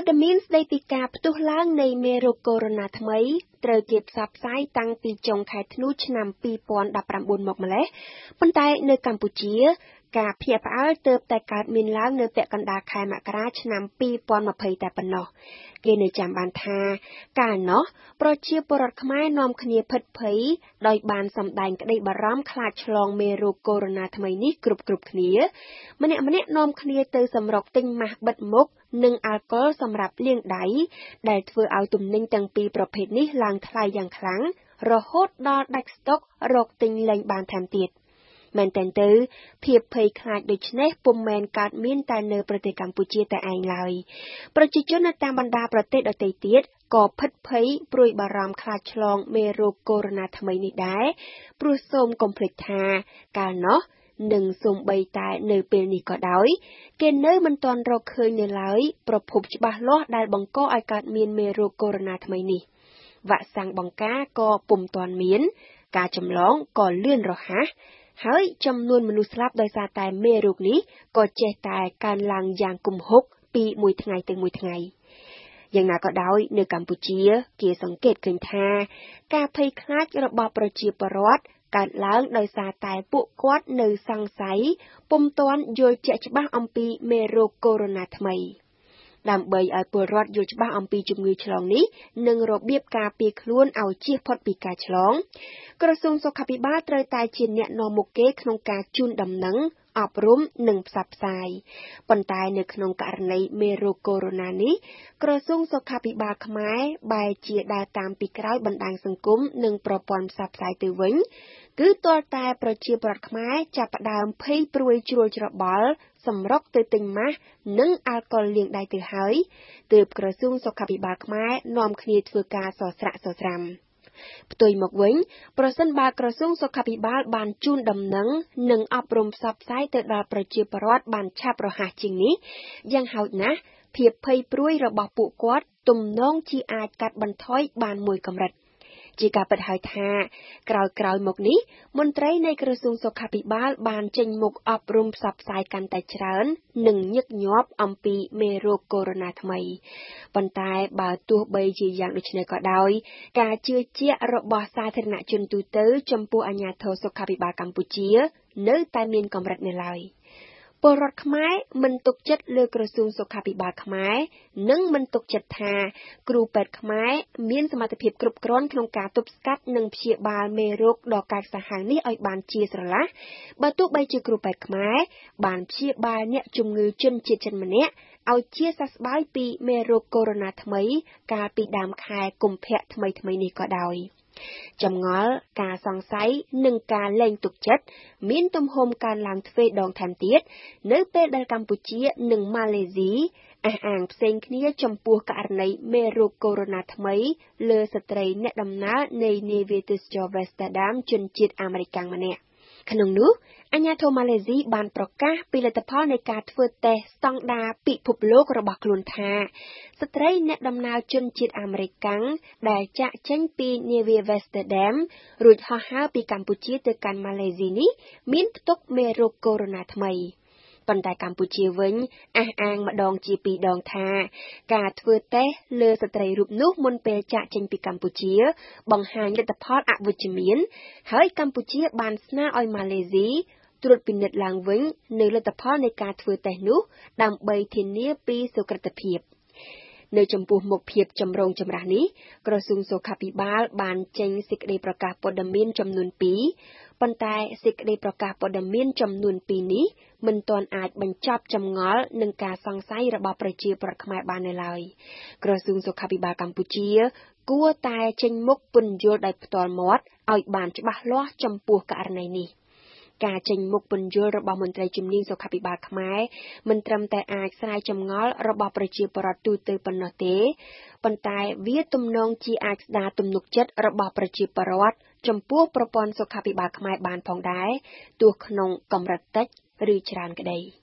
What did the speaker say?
ព័ត៌មានស្តីពីការផ្ទុះឡើងនៃមេរោគកូវីដ -19 ថ្មីត្រូវគេផ្សព្វផ្សាយតាំងពីចុងខែធ្នូឆ្នាំ2019មកម្ល៉េះ ប៉ុន្តែនៅកម្ពុជា ការភ្ញាក់ផ្អើលទើបតែកើតមានឡើងនៅពាក់កណ្តាលខែមករាឆ្នាំ2020តែប៉ុណ្ណោះគេនៅចាំបានថា កាលនោះប្រជាពលរដ្ឋខ្មែរនាំគ្នាភិតភ័យដោយបានសម្ដែងក្តីបារម្ភខ្លាចឆ្លងមេរោគកូវីដ -19 ថ្មីនេះគ្រប់គ្រប់គ្នា ម្នាក់ម្នាក់នាំគ្នាទៅសម្រុកទិញម៉ាស់បិទមុខនិងអាល់កុលសម្រាប់លាងដៃដែលធ្វើឲ្យទំនិញទាំងពីរប្រភេទនេះឡើងថ្លៃយ៉ាងខ្លាំងរហូតដល់ដាច់ស្តុករកទិញលែងបានថែមទៀត មែនទែនទៅ ភាពភ័យខ្លាចដូចនេះពុំមែនកើតមានតែនៅប្រទេសកម្ពុជាតែឯងឡើយប្រជាជននៅតាមបណ្ដាប្រទេសដទៃទៀតក៏ភិតភ័យព្រួយបារម្ភខ្លាចឆ្លងមេរោគកូវីដ -19 ថ្មីនេះដែរព្រោះសូមកុំភ្លេចថា កាលនោះនិងសូម្បីតែនៅពេលនេះក៏ដោយ គេនៅមិនទាន់រកឃើញនៅឡើយប្រភពច្បាស់លាស់ដែលបង្កឲ្យកើតមានមេរោគកូវីដ -19 ថ្មីនេះវ៉ាក់សាំងបង្ការក៏ពុំទាន់មាន ការចម្លងក៏លឿនរហ័ស ហើយចំនួនមនុស្សស្លាប់ដោយសារតែមេរោគនេះក៏ចេះតែកើនឡើងយ៉ាងគំហុកពីមួយថ្ងៃទៅមួយថ្ងៃយ៉ាងណាក៏ដោយនៅកម្ពុជាគេសង្កេតឃើញថា ការភ័យខ្លាចរបស់ប្រជាពលរដ្ឋកើតឡើងដោយសារតែពួកគាត់នៅសង្ស័យពុំទាន់យល់ជាក់ច្បាស់អំពីមេរោគកូវីដ -19 ថ្មី ដើម្បីឲ្យពលរដ្ឋយល់ច្បាស់អំពីជំងឺឆ្លងនេះ និងរបៀបការពារខ្លួនឲ្យជៀសផុតពីការឆ្លង ក្រសួងសុខាភិបាលត្រូវតែជាអ្នកនាំមុខគេក្នុងការជូនដំណឹងអប់រំនិងផ្សព្វផ្សាយប៉ុន្តែនៅក្នុងករណីមេរោគកូវីដ -19 នេះក្រសួងសុខាភិបាលខ្មែរបែរជាដើរតាមពីក្រោយបណ្ដាញសង្គមនិងប្រព័ន្ធផ្សព្វផ្សាយទៅវិញ គឺទាល់តែប្រជាពលរដ្ឋខ្មែរចាប់ផ្ដើមភ័យព្រួយជ្រួលច្របល់សម្រុកទៅទិញម៉ាស់និងអាល់កុលលាងដៃទៅហើយទើបក្រសួងសុខាភិបាលខ្មែរនាំគ្នាធ្វើការសស្រាក់សស្រាំផ្ទុយមកវិញ ប្រសិនបើក្រសួងសុខាភិបាលបានជូនដំណឹងនិងអប់រំផ្សព្វផ្សាយទៅដល់ប្រជាពលរដ្ឋបានឆាប់រហ័សជាងនេះយ៉ាងហោចណាស់ភាពភ័យព្រួយរបស់ពួកគាត់ទំនងជាអាចកាត់បន្ថយបានមួយកម្រិត ជាការពិតហើយថាក្រោយក្រោយមកនេះមន្ត្រីនៃក្រសួងសុខាភិបាលបានចេញមុខអប់រំផ្សព្វផ្សាយកាន់តែច្រើន និងញឹកញាប់អំពីមេរោគកូវីដ -19 ថ្មីប៉ុន្តែបើទោះបីជាយ៉ាងដូចនេះក៏ដោយ ការជឿជាក់របស់សាធារណជនទូទៅ ចំពោះអាជ្ញាធរសុខាភិបាលកម្ពុជា នៅតែមានកម្រិតនៅឡើយ។ ពលរដ្ឋខ្មែរមិនទុកចិត្តលើក្រសួងសុខាភិបាលខ្មែរនិងមិនទុកចិត្តថា គ្រូពេទ្យខ្មែរមានសមត្ថភាពគ្រប់គ្រាន់ក្នុងការទប់ស្កាត់និងព្យាបាលមេរោគដ៏កាចសាហាវនេះឲ្យបានជាស្រឡះបើទោះបីជាគ្រូពេទ្យខ្មែរបានព្យាបាលអ្នកជំងឺជនជាតិចិនម្នាក់ឲ្យជាសះស្បើយពីមេរោគកូវីដ -19 ថ្មី កាលពីដើមខែកុម្ភៈថ្មីៗនេះក៏ដោយ។ ចម្ងល់ការសង្ស័យនិងការលែងទុកចិត្តមានទំហំកើនឡើងទ្វេដងថែមទៀតនៅពេលដែលកម្ពុជានិងម៉ាឡេស៊ីអះអាងផ្សេងគ្នាចំពោះករណីមេរោគកូវីដ -19 ថ្មីលើស្ត្រីអ្នកដំណើរនៃនាវាទេសចរណ៍ Amsterdam ជនជាតិអាមេរិកម្នាក់ ក្នុងនោះអាជ្ញាធរម៉ាឡេស៊ីបានប្រកាសពីលទ្ធផលនៃការធ្វើតេស្តស្តង់ដារពិភពលោករបស់ខ្លួនថាស្ត្រីអ្នកដំណើរជនជាតិអាមេរិកាំងដែលចាកចេញពីនាវា Amsterdam រួចហោះហើរពីកម្ពុជាទៅកាន់ម៉ាឡេស៊ីនេះមានផ្ទុកមេរោគកូវីដ -19 ថ្មី ប៉ុន្តែកម្ពុជាវិញអះអាងម្ដងជាពីរដងថា ការធ្វើតេស្តលើស្ត្រីរូបនោះមុនពេលចាកចេញពីកម្ពុជា បង្ហាញលទ្ធផលអវិជ្ជមាន ហើយកម្ពុជាបានស្នើឲ្យម៉ាឡេស៊ីត្រួតពិនិត្យឡើងវិញនៅលទ្ធផលនៃការធ្វើតេស្តនោះ ដើម្បីធានាពីសុក្រឹតភាព។ នៅចំពោះមុខភាពចម្រូងចម្រាសនេះក្រសួងសុខាភិបាលបានចេញសេចក្តីប្រកាសព័ត៌មានចំនួន2ប៉ុន្តែសេចក្តីប្រកាសព័ត៌មានចំនួន2នេះមិនទាន់អាចបញ្ចប់ចម្ងល់នឹងការសង្ស័យរបស់ប្រជាពលរដ្ឋខ្មែរបាននៅឡើយក្រសួងសុខាភិបាលកម្ពុជា គួរតែចេញមុខពន្យល់ដោយផ្ទាល់មាត់ឲ្យបានច្បាស់លាស់ចំពោះករណីនេះ ការចេញមុខពន្យល់របស់មន្ត្រីជំនាញសុខាភិបាលខ្មែរមិនត្រឹមតែអាចស្រាយចម្ងល់របស់ប្រជាពលរដ្ឋទូទៅប៉ុណ្ណោះទេប៉ុន្តែវាទំនងជាអាចស្ដារទំនុកចិត្តរបស់ប្រជាពលរដ្ឋចំពោះប្រព័ន្ធសុខាភិបាលខ្មែរបានផងដែរទោះក្នុងកម្រិតតិចឬច្រើនក្តី។